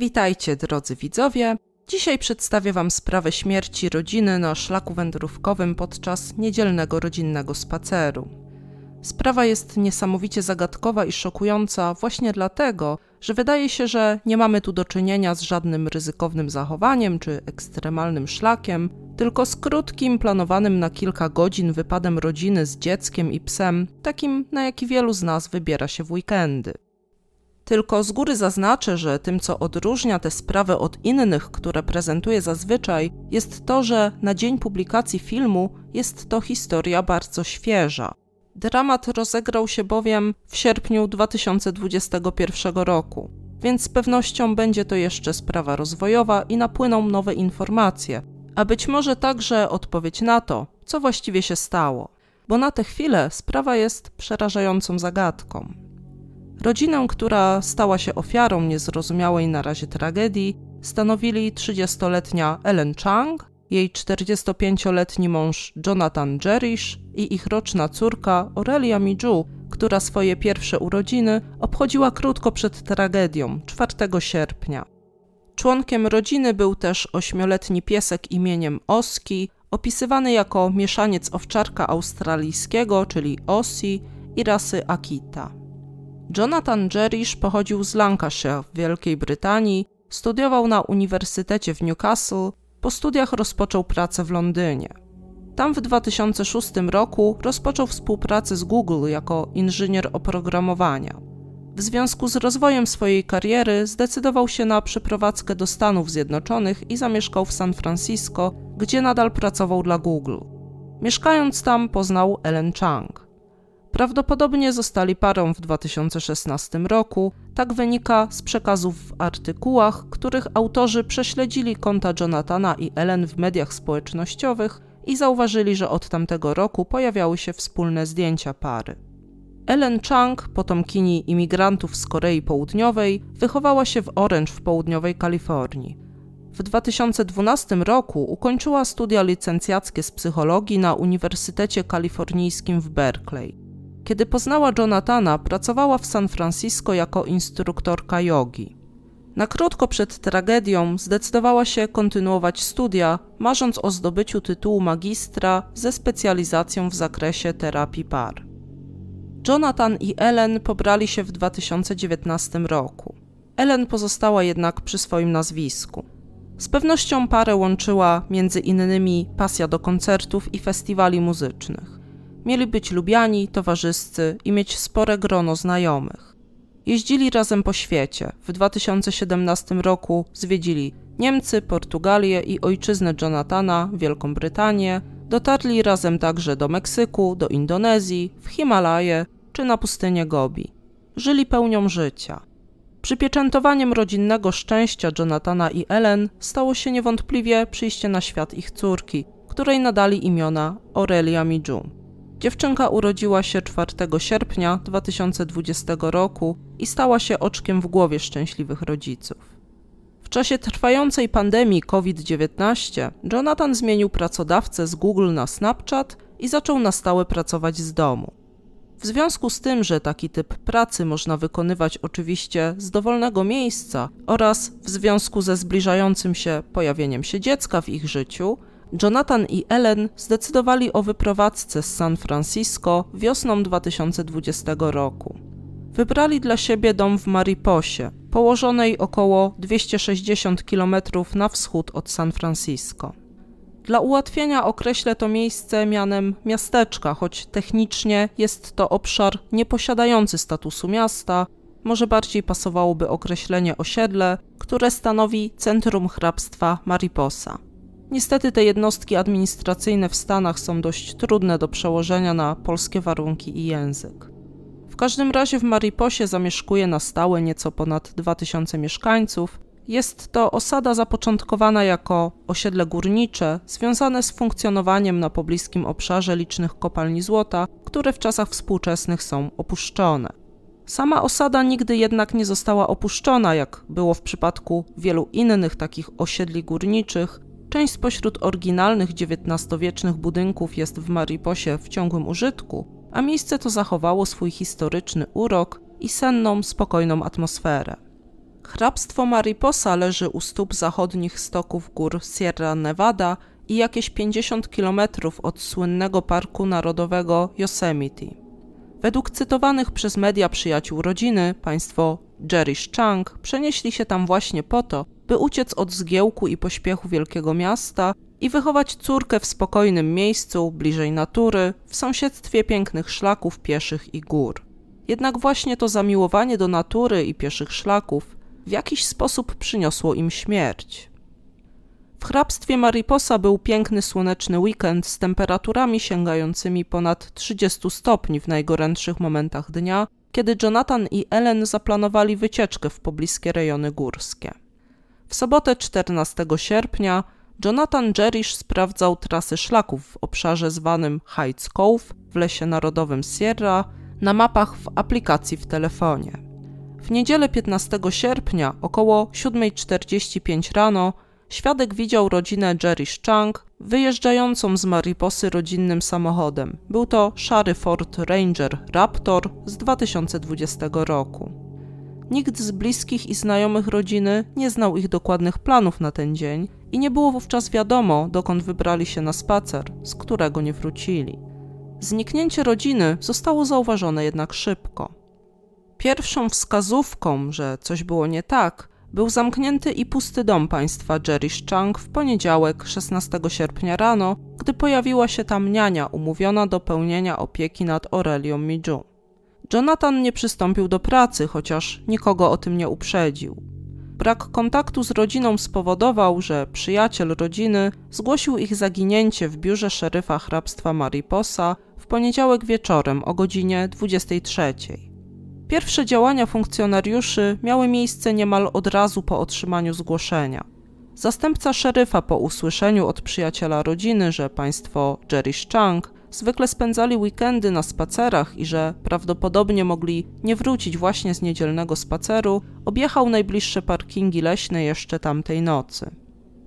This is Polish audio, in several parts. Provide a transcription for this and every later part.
Witajcie, drodzy widzowie. Dzisiaj przedstawię Wam sprawę śmierci rodziny na szlaku wędrówkowym podczas niedzielnego rodzinnego spaceru. Sprawa jest niesamowicie zagadkowa i szokująca właśnie dlatego, że wydaje się, że nie mamy tu do czynienia z żadnym ryzykownym zachowaniem czy ekstremalnym szlakiem, tylko z krótkim, planowanym na kilka godzin wypadem rodziny z dzieckiem i psem, takim na jaki wielu z nas wybiera się w weekendy. Tylko z góry zaznaczę, że tym, co odróżnia tę sprawę od innych, które prezentuję zazwyczaj, jest to, że na dzień publikacji filmu jest to historia bardzo świeża. Dramat rozegrał się bowiem w sierpniu 2021 roku, więc z pewnością będzie to jeszcze sprawa rozwojowa i napłyną nowe informacje, a być może także odpowiedź na to, co właściwie się stało, bo na tę chwilę sprawa jest przerażającą zagadką. Rodzinę, która stała się ofiarą niezrozumiałej na razie tragedii, stanowili 30-letnia Ellen Chang, jej 45-letni mąż Jonathan Jerish i ich roczna córka Aurelia Miju, która swoje pierwsze urodziny obchodziła krótko przed tragedią, 4 sierpnia. Członkiem rodziny był też ośmioletni piesek imieniem Oski, opisywany jako mieszaniec owczarka australijskiego, czyli Ossi, i rasy Akita. Jonathan Jerish pochodził z Lancashire w Wielkiej Brytanii, studiował na Uniwersytecie w Newcastle, po studiach rozpoczął pracę w Londynie. Tam w 2006 roku rozpoczął współpracę z Google jako inżynier oprogramowania. W związku z rozwojem swojej kariery zdecydował się na przeprowadzkę do Stanów Zjednoczonych i zamieszkał w San Francisco, gdzie nadal pracował dla Google. Mieszkając tam poznał Ellen Chang. Prawdopodobnie zostali parą w 2016 roku, tak wynika z przekazów w artykułach, których autorzy prześledzili konta Jonathana i Ellen w mediach społecznościowych i zauważyli, że od tamtego roku pojawiały się wspólne zdjęcia pary. Ellen Chang, potomkini imigrantów z Korei Południowej, wychowała się w Orange w południowej Kalifornii. W 2012 roku ukończyła studia licencjackie z psychologii na Uniwersytecie Kalifornijskim w Berkeley. Kiedy poznała Jonathana, pracowała w San Francisco jako instruktorka jogi. Na krótko przed tragedią zdecydowała się kontynuować studia, marząc o zdobyciu tytułu magistra ze specjalizacją w zakresie terapii par. Jonathan i Ellen pobrali się w 2019 roku. Ellen pozostała jednak przy swoim nazwisku. Z pewnością parę łączyła między innymi pasja do koncertów i festiwali muzycznych. Mieli być lubiani, towarzyscy i mieć spore grono znajomych. Jeździli razem po świecie. W 2017 roku zwiedzili Niemcy, Portugalię i ojczyznę Jonathana, Wielką Brytanię. Dotarli razem także do Meksyku, do Indonezji, w Himalaje czy na pustynię Gobi. Żyli pełnią życia. Przypieczętowaniem rodzinnego szczęścia Jonathana i Ellen stało się niewątpliwie przyjście na świat ich córki, której nadali imiona Aurelia Miju. Dziewczynka urodziła się 4 sierpnia 2020 roku i stała się oczkiem w głowie szczęśliwych rodziców. W czasie trwającej pandemii COVID-19 Jonathan zmienił pracodawcę z Google na Snapchat i zaczął na stałe pracować z domu. W związku z tym, że taki typ pracy można wykonywać oczywiście z dowolnego miejsca oraz w związku ze zbliżającym się pojawieniem się dziecka w ich życiu, Jonathan i Ellen zdecydowali o wyprowadzce z San Francisco wiosną 2020 roku. Wybrali dla siebie dom w Mariposie, położonej około 260 km na wschód od San Francisco. Dla ułatwienia określę to miejsce mianem miasteczka, choć technicznie jest to obszar nieposiadający statusu miasta, może bardziej pasowałoby określenie osiedle, które stanowi centrum hrabstwa Mariposa. Niestety te jednostki administracyjne w Stanach są dość trudne do przełożenia na polskie warunki i język. W każdym razie w Mariposie zamieszkuje na stałe nieco ponad 2000 mieszkańców. Jest to osada zapoczątkowana jako osiedle górnicze, związane z funkcjonowaniem na pobliskim obszarze licznych kopalni złota, które w czasach współczesnych są opuszczone. Sama osada nigdy jednak nie została opuszczona, jak było w przypadku wielu innych takich osiedli górniczych, Część spośród oryginalnych XIX-wiecznych budynków jest w Mariposie w ciągłym użytku, a miejsce to zachowało swój historyczny urok i senną, spokojną atmosferę. Hrabstwo Mariposa leży u stóp zachodnich stoków gór Sierra Nevada i jakieś 50 kilometrów od słynnego parku narodowego Yosemite. Według cytowanych przez media przyjaciół rodziny, państwo Jerry Chang przenieśli się tam właśnie po to, by uciec od zgiełku i pośpiechu wielkiego miasta i wychować córkę w spokojnym miejscu, bliżej natury, w sąsiedztwie pięknych szlaków pieszych i gór. Jednak właśnie to zamiłowanie do natury i pieszych szlaków w jakiś sposób przyniosło im śmierć. W hrabstwie Mariposa był piękny słoneczny weekend z temperaturami sięgającymi ponad 30 stopni w najgorętszych momentach dnia, kiedy Jonathan i Ellen zaplanowali wycieczkę w pobliskie rejony górskie. W sobotę 14 sierpnia Jonathan Jerish sprawdzał trasy szlaków w obszarze zwanym Heights Cove w lesie narodowym Sierra na mapach w aplikacji w telefonie. W niedzielę 15 sierpnia około 7.45 rano świadek widział rodzinę Jerish Chang wyjeżdżającą z Mariposy rodzinnym samochodem. Był to szary Ford Ranger Raptor z 2020 roku. Nikt z bliskich i znajomych rodziny nie znał ich dokładnych planów na ten dzień i nie było wówczas wiadomo, dokąd wybrali się na spacer, z którego nie wrócili. Zniknięcie rodziny zostało zauważone jednak szybko. Pierwszą wskazówką, że coś było nie tak, był zamknięty i pusty dom państwa Jerry Chang w poniedziałek 16 sierpnia rano, gdy pojawiła się tam niania umówiona do pełnienia opieki nad Aurelią Miju. Jonathan nie przystąpił do pracy, chociaż nikogo o tym nie uprzedził. Brak kontaktu z rodziną spowodował, że przyjaciel rodziny zgłosił ich zaginięcie w biurze szeryfa hrabstwa Mariposa w poniedziałek wieczorem o godzinie 23. Pierwsze działania funkcjonariuszy miały miejsce niemal od razu po otrzymaniu zgłoszenia. Zastępca szeryfa po usłyszeniu od przyjaciela rodziny, że państwo Jerry Chang zwykle spędzali weekendy na spacerach i że prawdopodobnie mogli nie wrócić właśnie z niedzielnego spaceru, objechał najbliższe parkingi leśne jeszcze tamtej nocy.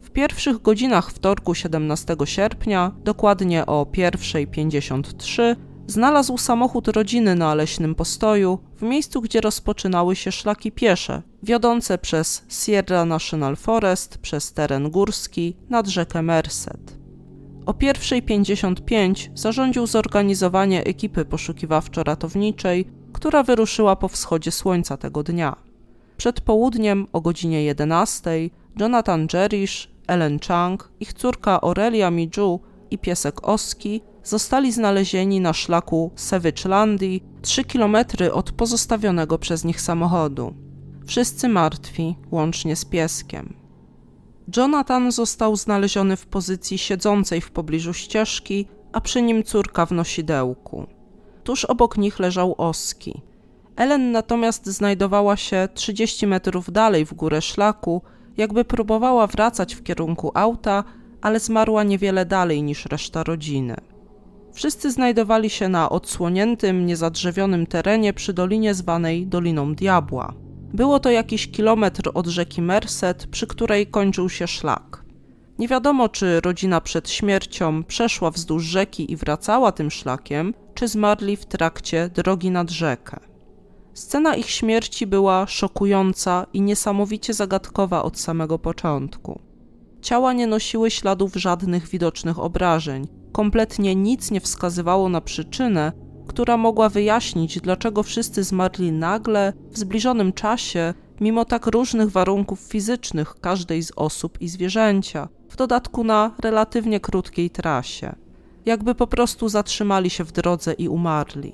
W pierwszych godzinach wtorku 17 sierpnia, dokładnie o 1.53, znalazł samochód rodziny na leśnym postoju, w miejscu, gdzie rozpoczynały się szlaki piesze, wiodące przez Sierra National Forest, przez teren górski, nad rzekę Merced. O 1.55 zarządził zorganizowanie ekipy poszukiwawczo-ratowniczej, która wyruszyła po wschodzie słońca tego dnia. Przed południem o godzinie 11 Jonathan Jerish, Ellen Chang, ich córka Aurelia Miju i piesek Oski zostali znalezieni na szlaku Savage Landii, 3 km od pozostawionego przez nich samochodu. Wszyscy martwi, łącznie z pieskiem. Jonathan został znaleziony w pozycji siedzącej w pobliżu ścieżki, a przy nim córka w nosidełku. Tuż obok nich leżał Oski. Ellen natomiast znajdowała się 30 metrów dalej w górę szlaku, jakby próbowała wracać w kierunku auta, ale zmarła niewiele dalej niż reszta rodziny. Wszyscy znajdowali się na odsłoniętym, niezadrzewionym terenie przy dolinie zwanej Doliną Diabła. Było to jakiś kilometr od rzeki Merced, przy której kończył się szlak. Nie wiadomo, czy rodzina przed śmiercią przeszła wzdłuż rzeki i wracała tym szlakiem, czy zmarli w trakcie drogi nad rzekę. Scena ich śmierci była szokująca i niesamowicie zagadkowa od samego początku. Ciała nie nosiły śladów żadnych widocznych obrażeń, kompletnie nic nie wskazywało na przyczynę, która mogła wyjaśnić, dlaczego wszyscy zmarli nagle, w zbliżonym czasie, mimo tak różnych warunków fizycznych każdej z osób i zwierzęcia, w dodatku na relatywnie krótkiej trasie. Jakby po prostu zatrzymali się w drodze i umarli.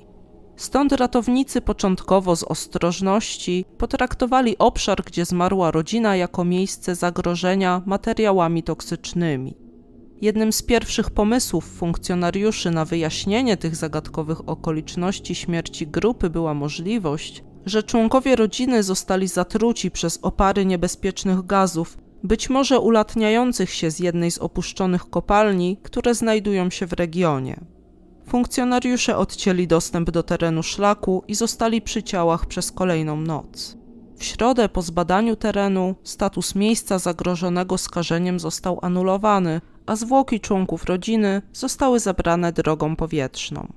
Stąd ratownicy początkowo z ostrożności potraktowali obszar, gdzie zmarła rodzina, jako miejsce zagrożenia materiałami toksycznymi. Jednym z pierwszych pomysłów funkcjonariuszy na wyjaśnienie tych zagadkowych okoliczności śmierci grupy była możliwość, że członkowie rodziny zostali zatruci przez opary niebezpiecznych gazów, być może ulatniających się z jednej z opuszczonych kopalni, które znajdują się w regionie. Funkcjonariusze odcięli dostęp do terenu szlaku i zostali przy ciałach przez kolejną noc. W środę po zbadaniu terenu status miejsca zagrożonego skażeniem został anulowany, a zwłoki członków rodziny zostały zabrane drogą powietrzną.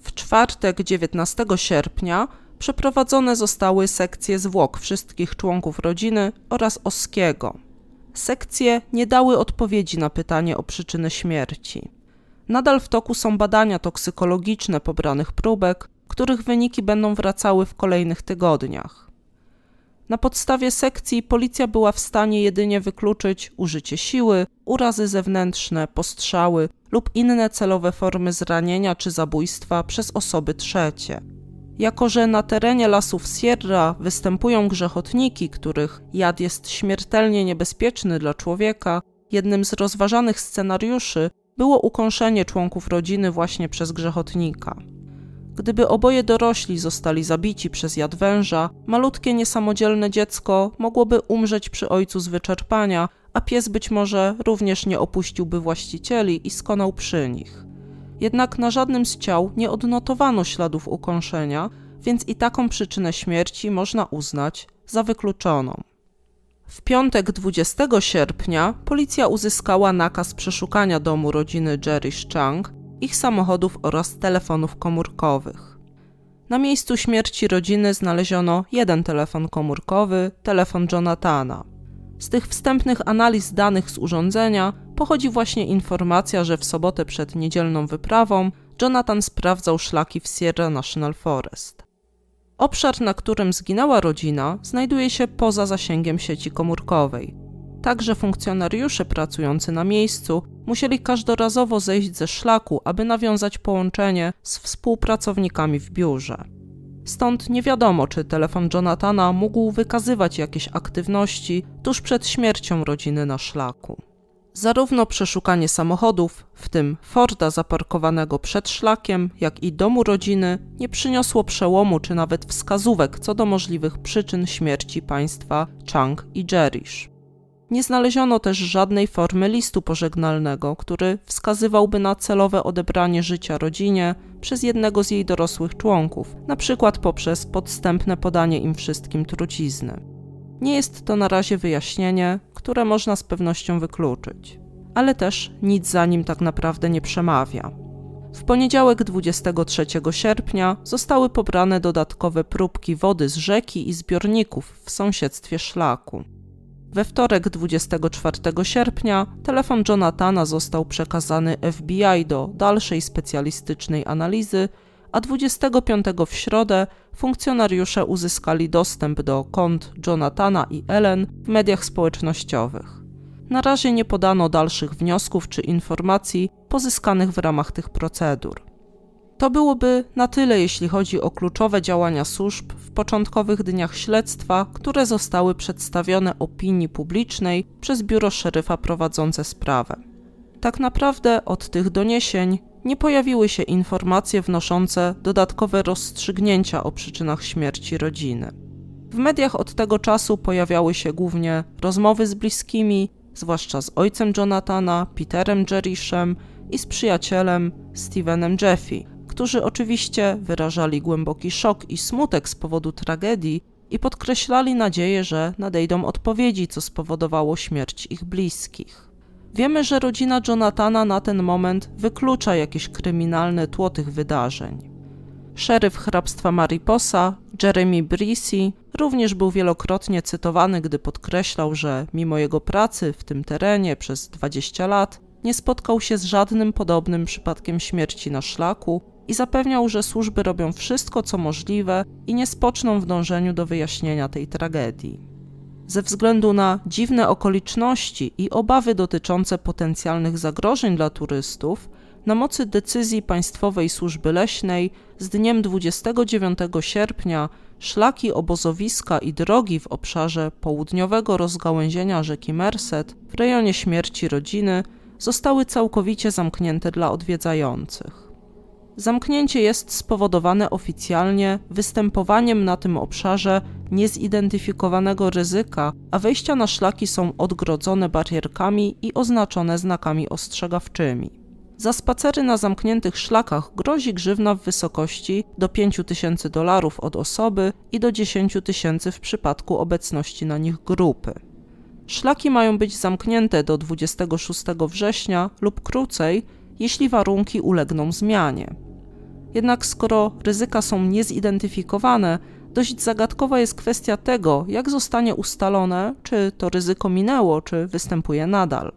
W czwartek 19 sierpnia przeprowadzone zostały sekcje zwłok wszystkich członków rodziny oraz Oskiego. Sekcje nie dały odpowiedzi na pytanie o przyczynę śmierci. Nadal w toku są badania toksykologiczne pobranych próbek, których wyniki będą wracały w kolejnych tygodniach. Na podstawie sekcji policja była w stanie jedynie wykluczyć użycie siły, urazy zewnętrzne, postrzały lub inne celowe formy zranienia czy zabójstwa przez osoby trzecie. Jako, że na terenie lasów Sierra występują grzechotniki, których jad jest śmiertelnie niebezpieczny dla człowieka, jednym z rozważanych scenariuszy było ukąszenie członków rodziny właśnie przez grzechotnika. Gdyby oboje dorośli zostali zabici przez jad węża, malutkie niesamodzielne dziecko mogłoby umrzeć przy ojcu z wyczerpania, a pies być może również nie opuściłby właścicieli i skonał przy nich. Jednak na żadnym z ciał nie odnotowano śladów ukąszenia, więc i taką przyczynę śmierci można uznać za wykluczoną. W piątek 20 sierpnia policja uzyskała nakaz przeszukania domu rodziny Jerry Chang, ich samochodów oraz telefonów komórkowych. Na miejscu śmierci rodziny znaleziono jeden telefon komórkowy, telefon Jonathana. Z tych wstępnych analiz danych z urządzenia pochodzi właśnie informacja, że w sobotę przed niedzielną wyprawą Jonathan sprawdzał szlaki w Sierra National Forest. Obszar, na którym zginęła rodzina, znajduje się poza zasięgiem sieci komórkowej. Także funkcjonariusze pracujący na miejscu musieli każdorazowo zejść ze szlaku, aby nawiązać połączenie z współpracownikami w biurze. Stąd nie wiadomo, czy telefon Jonathana mógł wykazywać jakieś aktywności tuż przed śmiercią rodziny na szlaku. Zarówno przeszukanie samochodów, w tym Forda zaparkowanego przed szlakiem, jak i domu rodziny, nie przyniosło przełomu czy nawet wskazówek co do możliwych przyczyn śmierci państwa Chang i Jerish. Nie znaleziono też żadnej formy listu pożegnalnego, który wskazywałby na celowe odebranie życia rodzinie przez jednego z jej dorosłych członków, na przykład poprzez podstępne podanie im wszystkim trucizny. Nie jest to na razie wyjaśnienie, które można z pewnością wykluczyć, ale też nic za nim tak naprawdę nie przemawia. W poniedziałek 23 sierpnia zostały pobrane dodatkowe próbki wody z rzeki i zbiorników w sąsiedztwie szlaku. We wtorek 24 sierpnia telefon Jonathana został przekazany FBI do dalszej specjalistycznej analizy, a 25 w środę funkcjonariusze uzyskali dostęp do kont Jonathana i Ellen w mediach społecznościowych. Na razie nie podano dalszych wniosków czy informacji pozyskanych w ramach tych procedur. To byłoby na tyle, jeśli chodzi o kluczowe działania służb w początkowych dniach śledztwa, które zostały przedstawione opinii publicznej przez biuro szeryfa prowadzące sprawę. Tak naprawdę od tych doniesień nie pojawiły się informacje wnoszące dodatkowe rozstrzygnięcia o przyczynach śmierci rodziny. W mediach od tego czasu pojawiały się głównie rozmowy z bliskimi, zwłaszcza z ojcem Jonathana, Peterem Jerishem i z przyjacielem Stevenem Jeffy, którzy oczywiście wyrażali głęboki szok i smutek z powodu tragedii i podkreślali nadzieję, że nadejdą odpowiedzi, co spowodowało śmierć ich bliskich. Wiemy, że rodzina Jonathana na ten moment wyklucza jakieś kryminalne tło tych wydarzeń. Szeryf hrabstwa Mariposa, Jeremy Brisi, również był wielokrotnie cytowany, gdy podkreślał, że mimo jego pracy w tym terenie przez 20 lat nie spotkał się z żadnym podobnym przypadkiem śmierci na szlaku i zapewniał, że służby robią wszystko, co możliwe i nie spoczną w dążeniu do wyjaśnienia tej tragedii. Ze względu na dziwne okoliczności i obawy dotyczące potencjalnych zagrożeń dla turystów, na mocy decyzji Państwowej Służby Leśnej z dniem 29 sierpnia szlaki obozowiska i drogi w obszarze południowego rozgałęzienia rzeki Merced w rejonie śmierci rodziny zostały całkowicie zamknięte dla odwiedzających. Zamknięcie jest spowodowane oficjalnie występowaniem na tym obszarze niezidentyfikowanego ryzyka, a wejścia na szlaki są odgrodzone barierkami i oznaczone znakami ostrzegawczymi. Za spacery na zamkniętych szlakach grozi grzywna w wysokości do 5 tysięcy dolarów od osoby i do 10 tysięcy w przypadku obecności na nich grupy. Szlaki mają być zamknięte do 26 września lub krócej, jeśli warunki ulegną zmianie. Jednak skoro ryzyka są niezidentyfikowane, dość zagadkowa jest kwestia tego, jak zostanie ustalone, czy to ryzyko minęło, czy występuje nadal.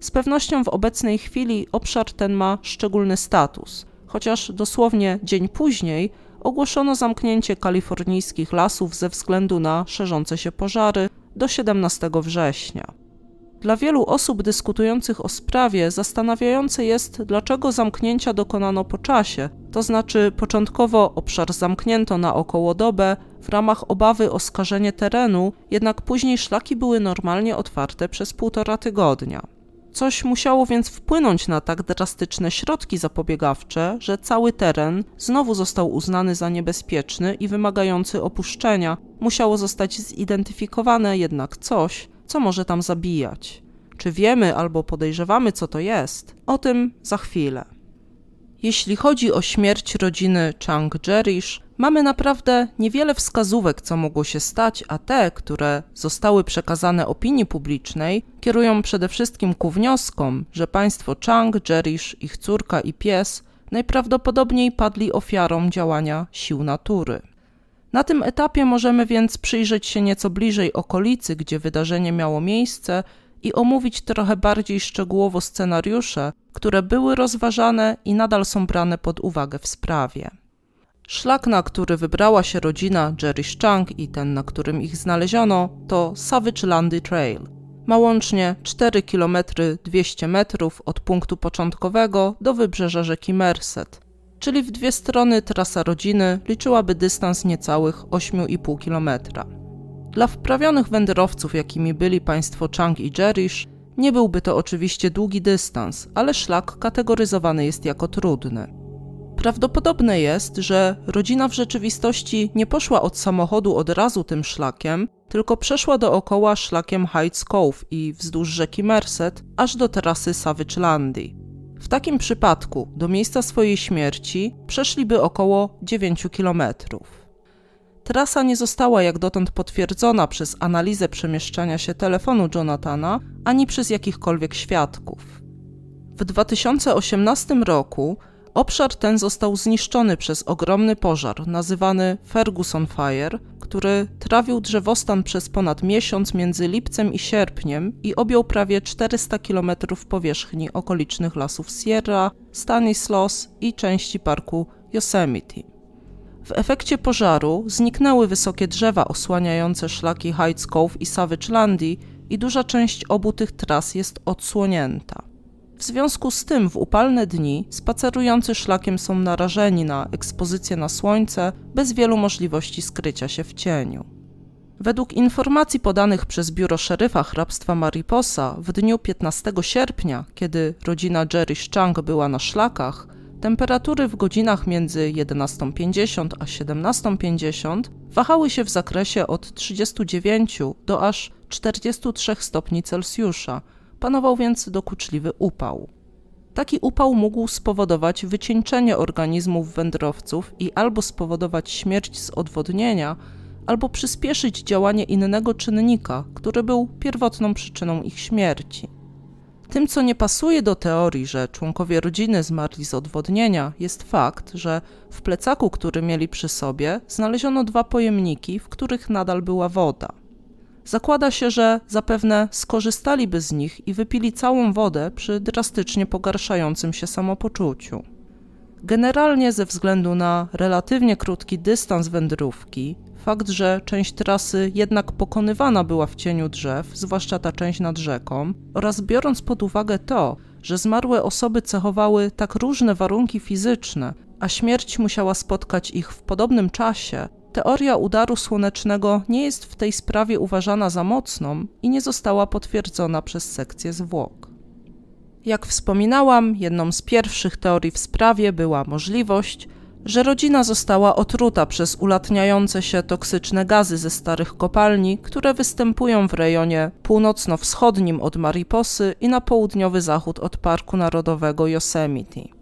Z pewnością w obecnej chwili obszar ten ma szczególny status, chociaż dosłownie dzień później ogłoszono zamknięcie kalifornijskich lasów ze względu na szerzące się pożary do 17 września. Dla wielu osób dyskutujących o sprawie zastanawiające jest, dlaczego zamknięcia dokonano po czasie, to znaczy początkowo obszar zamknięto na około dobę w ramach obawy o skażenie terenu, jednak później szlaki były normalnie otwarte przez półtora tygodnia. Coś musiało więc wpłynąć na tak drastyczne środki zapobiegawcze, że cały teren znowu został uznany za niebezpieczny i wymagający opuszczenia. Musiało zostać zidentyfikowane jednak coś, co może tam zabijać. Czy wiemy albo podejrzewamy, co to jest? O tym za chwilę. Jeśli chodzi o śmierć rodziny Chang Jerish, mamy naprawdę niewiele wskazówek, co mogło się stać, a te, które zostały przekazane opinii publicznej, kierują przede wszystkim ku wnioskom, że państwo Chang, Jerish, ich córka i pies najprawdopodobniej padli ofiarą działania sił natury. Na tym etapie możemy więc przyjrzeć się nieco bliżej okolicy, gdzie wydarzenie miało miejsce i omówić trochę bardziej szczegółowo scenariusze, które były rozważane i nadal są brane pod uwagę w sprawie. Szlak, na który wybrała się rodzina Jerry Chang i ten, na którym ich znaleziono, to Savage Landy Trail. Ma łącznie 4 km 200 metrów od punktu początkowego do wybrzeża rzeki Merced, czyli w dwie strony trasa rodziny liczyłaby dystans niecałych 8,5 km. Dla wprawionych wędrowców, jakimi byli państwo Chang i Jerish, nie byłby to oczywiście długi dystans, ale szlak kategoryzowany jest jako trudny. Prawdopodobne jest, że rodzina w rzeczywistości nie poszła od samochodu od razu tym szlakiem, tylko przeszła dookoła szlakiem Heights Cove i wzdłuż rzeki Merced aż do trasy Savage Landy. W takim przypadku do miejsca swojej śmierci przeszliby około 9 kilometrów. Trasa nie została jak dotąd potwierdzona przez analizę przemieszczania się telefonu Jonathana ani przez jakichkolwiek świadków. W 2018 roku obszar ten został zniszczony przez ogromny pożar nazywany Ferguson Fire, który trawił drzewostan przez ponad miesiąc między lipcem i sierpniem i objął prawie 400 km powierzchni okolicznych lasów Sierra, Stanislaus i części parku Yosemite. W efekcie pożaru zniknęły wysokie drzewa osłaniające szlaki Heights Cove i Savage Landy i duża część obu tych tras jest odsłonięta. W związku z tym w upalne dni spacerujący szlakiem są narażeni na ekspozycję na słońce bez wielu możliwości skrycia się w cieniu. Według informacji podanych przez biuro szeryfa hrabstwa Mariposa w dniu 15 sierpnia, kiedy rodzina Jerry Chang była na szlakach, Temperatury w godzinach między 11.50 a 17.50 wahały się w zakresie od 39 do aż 43 stopni Celsjusza. Panował więc dokuczliwy upał. Taki upał mógł spowodować wycieńczenie organizmów wędrowców i albo spowodować śmierć z odwodnienia, albo przyspieszyć działanie innego czynnika, który był pierwotną przyczyną ich śmierci. Tym, co nie pasuje do teorii, że członkowie rodziny zmarli z odwodnienia, jest fakt, że w plecaku, który mieli przy sobie, znaleziono dwa pojemniki, w których nadal była woda. Zakłada się, że zapewne skorzystaliby z nich i wypili całą wodę przy drastycznie pogarszającym się samopoczuciu. Generalnie ze względu na relatywnie krótki dystans wędrówki, fakt, że część trasy jednak pokonywana była w cieniu drzew, zwłaszcza ta część nad rzeką, oraz biorąc pod uwagę to, że zmarłe osoby cechowały tak różne warunki fizyczne, a śmierć musiała spotkać ich w podobnym czasie, teoria udaru słonecznego nie jest w tej sprawie uważana za mocną i nie została potwierdzona przez sekcję zwłok. Jak wspominałam, jedną z pierwszych teorii w sprawie była możliwość, że rodzina została otruta przez ulatniające się toksyczne gazy ze starych kopalni, które występują w rejonie północno-wschodnim od Mariposy i na południowy zachód od Parku Narodowego Yosemite.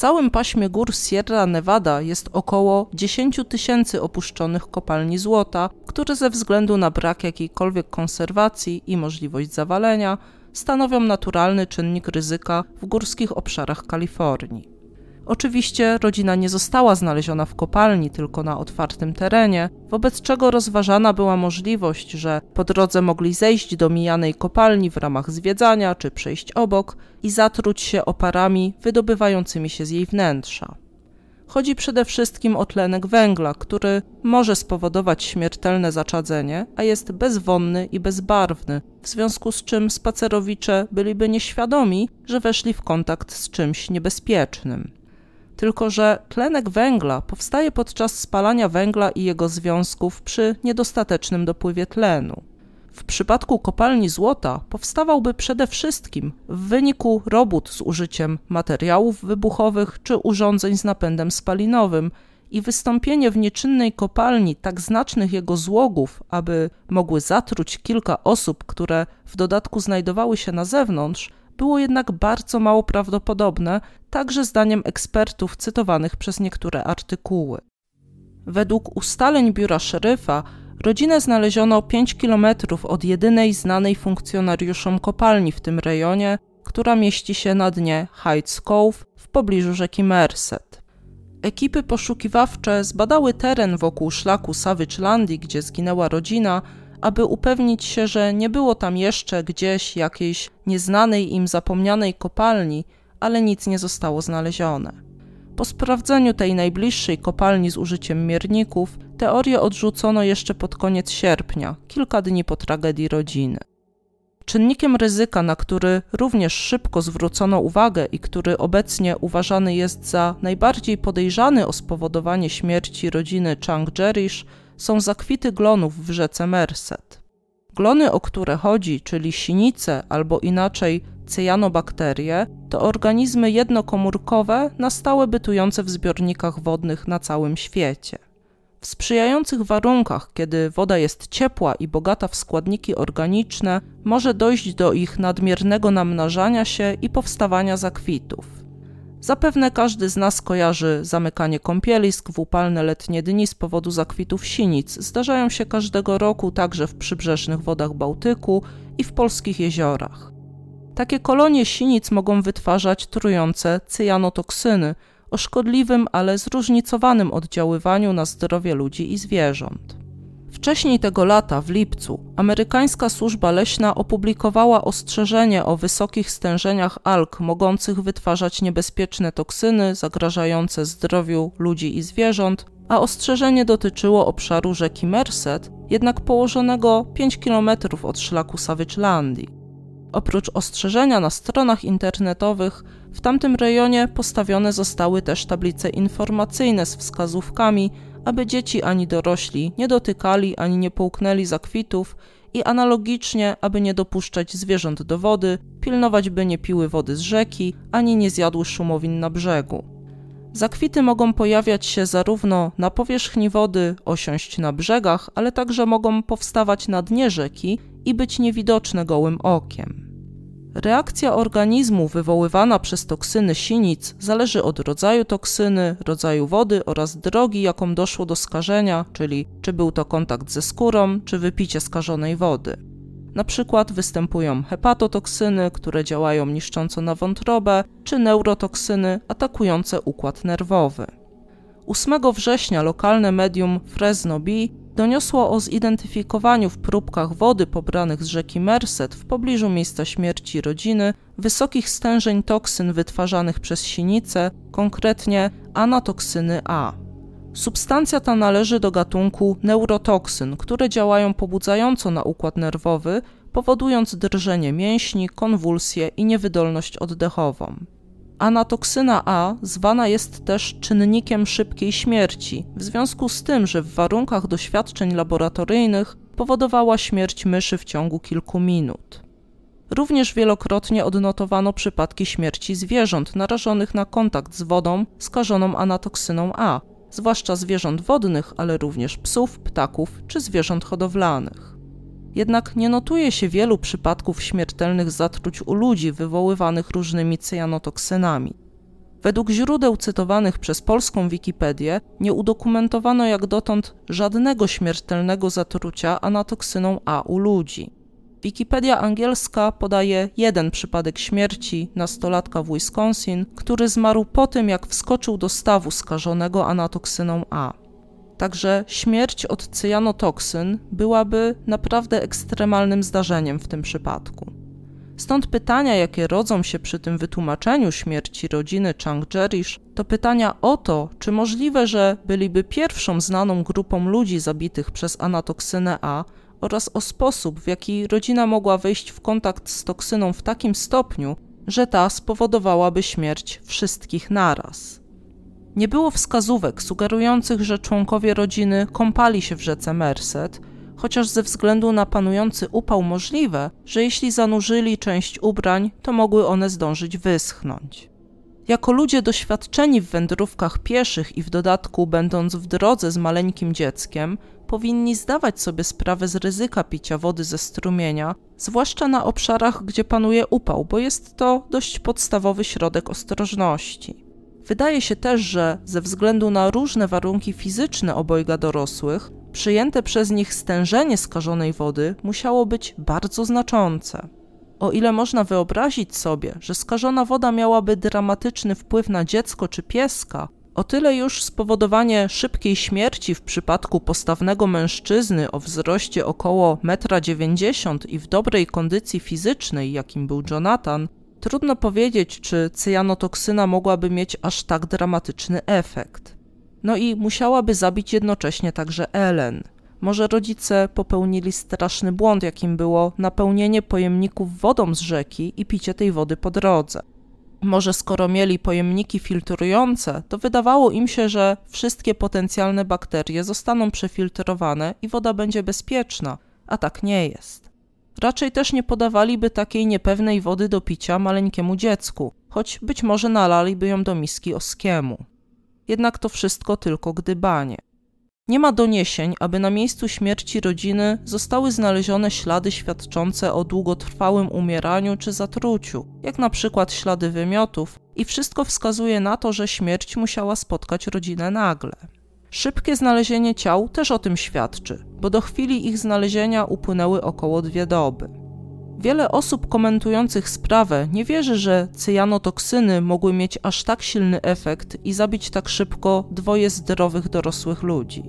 Całym paśmie gór Sierra Nevada jest około 10 tysięcy opuszczonych kopalni złota, które ze względu na brak jakiejkolwiek konserwacji i możliwość zawalenia stanowią naturalny czynnik ryzyka w górskich obszarach Kalifornii. Oczywiście rodzina nie została znaleziona w kopalni, tylko na otwartym terenie, wobec czego rozważana była możliwość, że po drodze mogli zejść do mijanej kopalni w ramach zwiedzania czy przejść obok i zatruć się oparami wydobywającymi się z jej wnętrza. Chodzi przede wszystkim o tlenek węgla, który może spowodować śmiertelne zaczadzenie, a jest bezwonny i bezbarwny, w związku z czym spacerowicze byliby nieświadomi, że weszli w kontakt z czymś niebezpiecznym. Tylko, że tlenek węgla powstaje podczas spalania węgla i jego związków przy niedostatecznym dopływie tlenu. W przypadku kopalni złota powstawałby przede wszystkim w wyniku robót z użyciem materiałów wybuchowych czy urządzeń z napędem spalinowym i wystąpienie w nieczynnej kopalni tak znacznych jego złogów, aby mogły zatruć kilka osób, które w dodatku znajdowały się na zewnątrz, było jednak bardzo mało prawdopodobne, także zdaniem ekspertów cytowanych przez niektóre artykuły. Według ustaleń biura szeryfa Rodzinę znaleziono 5 kilometrów od jedynej znanej funkcjonariuszom kopalni w tym rejonie, która mieści się na dnie Heights Cove w pobliżu rzeki Merced. Ekipy poszukiwawcze zbadały teren wokół szlaku Savage Landi, gdzie zginęła rodzina, aby upewnić się, że nie było tam jeszcze gdzieś jakiejś nieznanej im zapomnianej kopalni, ale nic nie zostało znalezione. Po sprawdzeniu tej najbliższej kopalni z użyciem mierników, teorię odrzucono jeszcze pod koniec sierpnia, kilka dni po tragedii rodziny. Czynnikiem ryzyka, na który również szybko zwrócono uwagę i który obecnie uważany jest za najbardziej podejrzany o spowodowanie śmierci rodziny Chang Jerish, są zakwity glonów w rzece Merced. Glony, o które chodzi, czyli sinice albo inaczej cyjanobakterie to organizmy jednokomórkowe na stałe bytujące w zbiornikach wodnych na całym świecie. W sprzyjających warunkach, kiedy woda jest ciepła i bogata w składniki organiczne, może dojść do ich nadmiernego namnażania się i powstawania zakwitów. Zapewne każdy z nas kojarzy zamykanie kąpielisk w upalne letnie dni z powodu zakwitów sinic. Zdarzają się każdego roku także w przybrzeżnych wodach Bałtyku i w polskich jeziorach. Takie kolonie sinic mogą wytwarzać trujące cyjanotoksyny o szkodliwym, ale zróżnicowanym oddziaływaniu na zdrowie ludzi i zwierząt. Wcześniej tego lata, w lipcu, amerykańska służba leśna opublikowała ostrzeżenie o wysokich stężeniach alg mogących wytwarzać niebezpieczne toksyny zagrażające zdrowiu ludzi i zwierząt, a ostrzeżenie dotyczyło obszaru rzeki Merced, jednak położonego 5 km od szlaku Savage Oprócz ostrzeżenia na stronach internetowych, w tamtym rejonie postawione zostały też tablice informacyjne z wskazówkami, aby dzieci ani dorośli nie dotykali ani nie połknęli zakwitów i analogicznie, aby nie dopuszczać zwierząt do wody, pilnować by nie piły wody z rzeki, ani nie zjadły szumowin na brzegu. Zakwity mogą pojawiać się zarówno na powierzchni wody, osiąść na brzegach, ale także mogą powstawać na dnie rzeki i być niewidoczne gołym okiem. Reakcja organizmu wywoływana przez toksyny sinic zależy od rodzaju toksyny, rodzaju wody oraz drogi, jaką doszło do skażenia, czyli czy był to kontakt ze skórą, czy wypicie skażonej wody. Na przykład występują hepatotoksyny, które działają niszcząco na wątrobę, czy neurotoksyny atakujące układ nerwowy. 8 września lokalne medium Fresno Bee doniosło o zidentyfikowaniu w próbkach wody pobranych z rzeki Merced w pobliżu miejsca śmierci rodziny wysokich stężeń toksyn wytwarzanych przez sinice, konkretnie anatoksyny A. Substancja ta należy do gatunku neurotoksyn, które działają pobudzająco na układ nerwowy, powodując drżenie mięśni, konwulsje i niewydolność oddechową. Anatoksyna A zwana jest też czynnikiem szybkiej śmierci, w związku z tym, że w warunkach doświadczeń laboratoryjnych powodowała śmierć myszy w ciągu kilku minut. Również wielokrotnie odnotowano przypadki śmierci zwierząt narażonych na kontakt z wodą skażoną anatoksyną A, zwłaszcza zwierząt wodnych, ale również psów, ptaków czy zwierząt hodowlanych. Jednak nie notuje się wielu przypadków śmiertelnych zatruć u ludzi wywoływanych różnymi cyjanotoksynami. Według źródeł cytowanych przez polską Wikipedię nie udokumentowano jak dotąd żadnego śmiertelnego zatrucia anatoksyną A u ludzi. Wikipedia angielska podaje jeden przypadek śmierci nastolatka w Wisconsin, który zmarł po tym, jak wskoczył do stawu skażonego anatoksyną A. Także śmierć od cyjanotoksyn byłaby naprawdę ekstremalnym zdarzeniem w tym przypadku. Stąd pytania, jakie rodzą się przy tym wytłumaczeniu śmierci rodziny Chang Jerish, to pytania o to, czy możliwe, że byliby pierwszą znaną grupą ludzi zabitych przez anatoksynę A oraz o sposób, w jaki rodzina mogła wejść w kontakt z toksyną w takim stopniu, że ta spowodowałaby śmierć wszystkich naraz. Nie było wskazówek sugerujących, że członkowie rodziny kąpali się w rzece Merced, chociaż ze względu na panujący upał możliwe, że jeśli zanurzyli część ubrań, to mogły one zdążyć wyschnąć. Jako ludzie doświadczeni w wędrówkach pieszych i w dodatku będąc w drodze z maleńkim dzieckiem, powinni zdawać sobie sprawę z ryzyka picia wody ze strumienia, zwłaszcza na obszarach, gdzie panuje upał, bo jest to dość podstawowy środek ostrożności. Wydaje się też, że ze względu na różne warunki fizyczne obojga dorosłych, przyjęte przez nich stężenie skażonej wody musiało być bardzo znaczące. O ile można wyobrazić sobie, że skażona woda miałaby dramatyczny wpływ na dziecko czy pieska, o tyle już spowodowanie szybkiej śmierci w przypadku postawnego mężczyzny o wzroście około 1,90 m i w dobrej kondycji fizycznej, jakim był Jonathan, trudno powiedzieć, czy cyjanotoksyna mogłaby mieć aż tak dramatyczny efekt. No i musiałaby zabić jednocześnie także Ellen. Może rodzice popełnili straszny błąd, jakim było napełnienie pojemników wodą z rzeki i picie tej wody po drodze. Może skoro mieli pojemniki filtrujące, to wydawało im się, że wszystkie potencjalne bakterie zostaną przefiltrowane i woda będzie bezpieczna, a tak nie jest. Raczej też nie podawaliby takiej niepewnej wody do picia maleńkiemu dziecku, choć być może nalaliby ją do miski oskiemu jednak to wszystko tylko gdybanie. Nie ma doniesień, aby na miejscu śmierci rodziny zostały znalezione ślady świadczące o długotrwałym umieraniu czy zatruciu, jak na przykład ślady wymiotów, i wszystko wskazuje na to, że śmierć musiała spotkać rodzinę nagle. Szybkie znalezienie ciał też o tym świadczy, bo do chwili ich znalezienia upłynęły około dwie doby. Wiele osób komentujących sprawę nie wierzy, że cyjanotoksyny mogły mieć aż tak silny efekt i zabić tak szybko dwoje zdrowych dorosłych ludzi.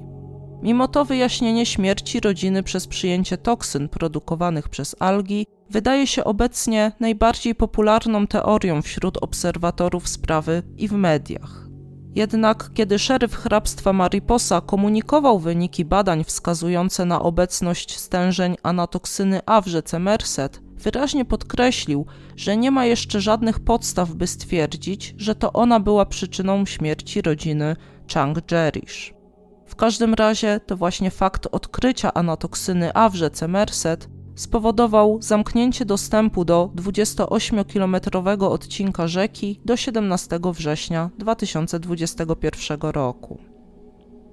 Mimo to wyjaśnienie śmierci rodziny przez przyjęcie toksyn produkowanych przez algi wydaje się obecnie najbardziej popularną teorią wśród obserwatorów sprawy i w mediach. Jednak kiedy szeryf hrabstwa Mariposa komunikował wyniki badań wskazujące na obecność stężeń anatoksyny A w rzece Merced, wyraźnie podkreślił, że nie ma jeszcze żadnych podstaw, by stwierdzić, że to ona była przyczyną śmierci rodziny Chang Jerish. W każdym razie to właśnie fakt odkrycia anatoksyny A w rzece Merced spowodował zamknięcie dostępu do 28-kilometrowego odcinka rzeki do 17 września 2021 roku.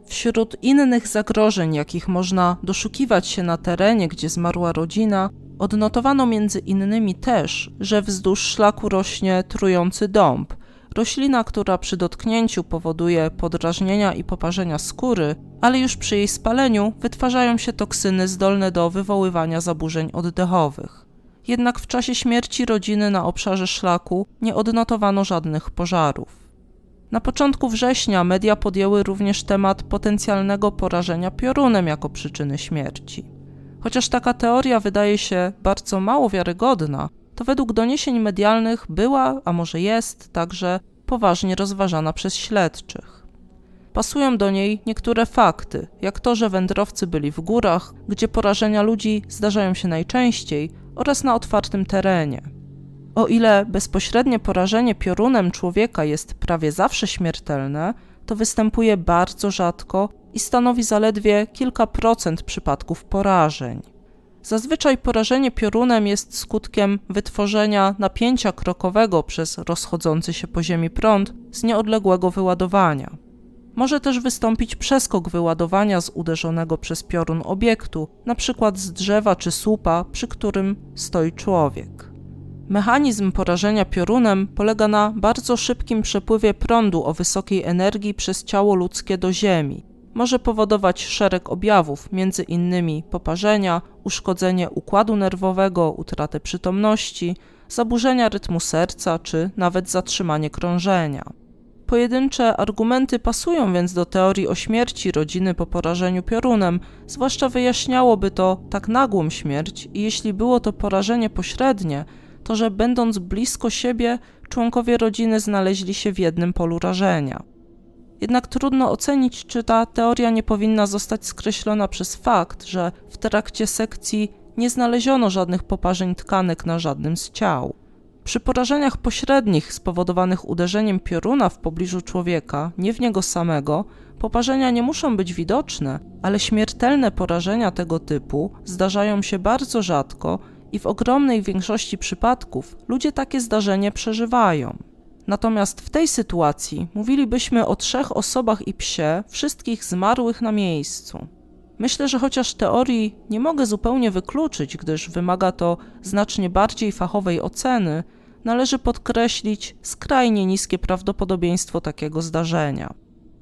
Wśród innych zagrożeń, jakich można doszukiwać się na terenie, gdzie zmarła rodzina, odnotowano między innymi też, że wzdłuż szlaku rośnie trujący dąb, roślina, która przy dotknięciu powoduje podrażnienia i poparzenia skóry, ale już przy jej spaleniu wytwarzają się toksyny zdolne do wywoływania zaburzeń oddechowych. Jednak w czasie śmierci rodziny na obszarze szlaku nie odnotowano żadnych pożarów. Na początku września media podjęły również temat potencjalnego porażenia piorunem jako przyczyny śmierci. Chociaż taka teoria wydaje się bardzo mało wiarygodna, to według doniesień medialnych była, a może jest, także poważnie rozważana przez śledczych. Pasują do niej niektóre fakty, jak to, że wędrowcy byli w górach, gdzie porażenia ludzi zdarzają się najczęściej, oraz na otwartym terenie. O ile bezpośrednie porażenie piorunem człowieka jest prawie zawsze śmiertelne, to występuje bardzo rzadko i stanowi zaledwie kilka procent przypadków porażeń. Zazwyczaj porażenie piorunem jest skutkiem wytworzenia napięcia krokowego przez rozchodzący się po ziemi prąd z nieodległego wyładowania. Może też wystąpić przeskok wyładowania z uderzonego przez piorun obiektu, np. z drzewa czy słupa, przy którym stoi człowiek. Mechanizm porażenia piorunem polega na bardzo szybkim przepływie prądu o wysokiej energii przez ciało ludzkie do ziemi, może powodować szereg objawów, innymi poparzenia, uszkodzenie układu nerwowego, utratę przytomności, zaburzenia rytmu serca czy nawet zatrzymanie krążenia. Pojedyncze argumenty pasują więc do teorii o śmierci rodziny po porażeniu piorunem, zwłaszcza wyjaśniałoby to tak nagłą śmierć i jeśli było to porażenie pośrednie, to że będąc blisko siebie, członkowie rodziny znaleźli się w jednym polu rażenia. Jednak trudno ocenić, czy ta teoria nie powinna zostać skreślona przez fakt, że w trakcie sekcji nie znaleziono żadnych poparzeń tkanek na żadnym z ciał. Przy porażeniach pośrednich spowodowanych uderzeniem pioruna w pobliżu człowieka, nie w niego samego, poparzenia nie muszą być widoczne, ale śmiertelne porażenia tego typu zdarzają się bardzo rzadko i w ogromnej większości przypadków ludzie takie zdarzenie przeżywają. Natomiast w tej sytuacji mówilibyśmy o trzech osobach i psie, wszystkich zmarłych na miejscu. Myślę, że chociaż teorii nie mogę zupełnie wykluczyć, gdyż wymaga to znacznie bardziej fachowej oceny, należy podkreślić skrajnie niskie prawdopodobieństwo takiego zdarzenia.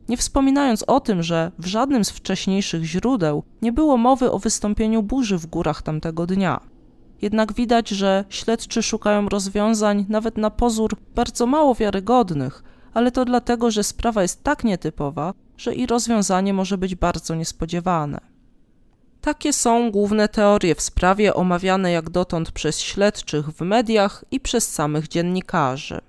Nie wspominając o tym, że w żadnym z wcześniejszych źródeł nie było mowy o wystąpieniu burzy w górach tamtego dnia. Jednak widać, że śledczy szukają rozwiązań nawet na pozór bardzo mało wiarygodnych, ale to dlatego, że sprawa jest tak nietypowa, że i rozwiązanie może być bardzo niespodziewane. Takie są główne teorie w sprawie omawiane jak dotąd przez śledczych w mediach i przez samych dziennikarzy.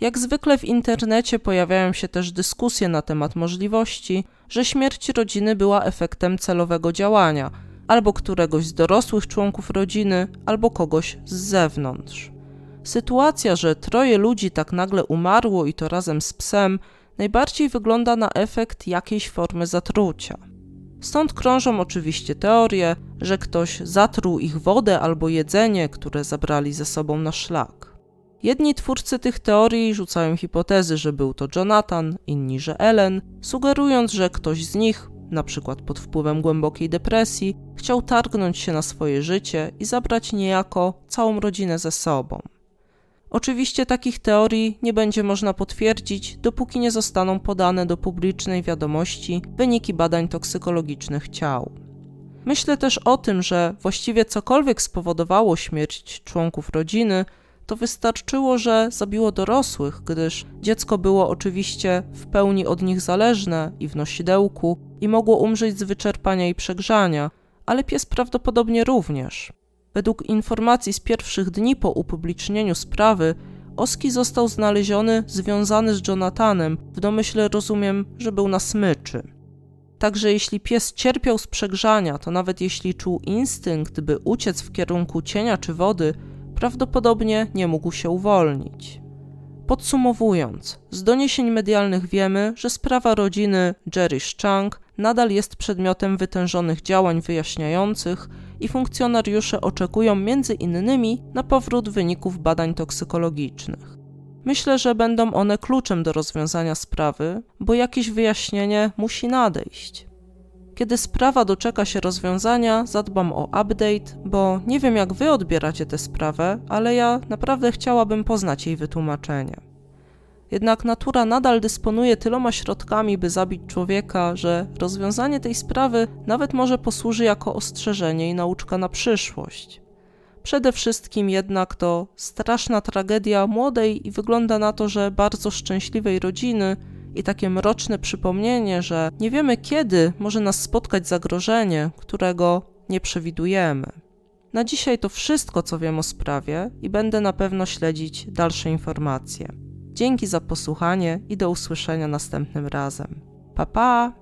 Jak zwykle w internecie pojawiają się też dyskusje na temat możliwości, że śmierć rodziny była efektem celowego działania – albo któregoś z dorosłych członków rodziny, albo kogoś z zewnątrz. Sytuacja, że troje ludzi tak nagle umarło i to razem z psem, najbardziej wygląda na efekt jakiejś formy zatrucia. Stąd krążą oczywiście teorie, że ktoś zatruł ich wodę albo jedzenie, które zabrali ze sobą na szlak. Jedni twórcy tych teorii rzucają hipotezy, że był to Jonathan, inni, że Ellen, sugerując, że ktoś z nich przykład pod wpływem głębokiej depresji, chciał targnąć się na swoje życie i zabrać niejako całą rodzinę ze sobą. Oczywiście takich teorii nie będzie można potwierdzić, dopóki nie zostaną podane do publicznej wiadomości wyniki badań toksykologicznych ciał. Myślę też o tym, że właściwie cokolwiek spowodowało śmierć członków rodziny, to wystarczyło, że zabiło dorosłych, gdyż dziecko było oczywiście w pełni od nich zależne i w nosidełku i mogło umrzeć z wyczerpania i przegrzania, ale pies prawdopodobnie również. Według informacji z pierwszych dni po upublicznieniu sprawy, Oski został znaleziony związany z Jonathanem, w domyśle rozumiem, że był na smyczy. Także jeśli pies cierpiał z przegrzania, to nawet jeśli czuł instynkt, by uciec w kierunku cienia czy wody, prawdopodobnie nie mógł się uwolnić. Podsumowując, z doniesień medialnych wiemy, że sprawa rodziny Jerry Chang nadal jest przedmiotem wytężonych działań wyjaśniających i funkcjonariusze oczekują między innymi na powrót wyników badań toksykologicznych. Myślę, że będą one kluczem do rozwiązania sprawy, bo jakieś wyjaśnienie musi nadejść. Kiedy sprawa doczeka się rozwiązania, zadbam o update, bo nie wiem jak wy odbieracie tę sprawę, ale ja naprawdę chciałabym poznać jej wytłumaczenie. Jednak natura nadal dysponuje tyloma środkami, by zabić człowieka, że rozwiązanie tej sprawy nawet może posłuży jako ostrzeżenie i nauczka na przyszłość. Przede wszystkim jednak to straszna tragedia młodej i wygląda na to, że bardzo szczęśliwej rodziny, i takie mroczne przypomnienie, że nie wiemy kiedy może nas spotkać zagrożenie, którego nie przewidujemy. Na dzisiaj to wszystko, co wiem o sprawie i będę na pewno śledzić dalsze informacje. Dzięki za posłuchanie i do usłyszenia następnym razem. Pa pa!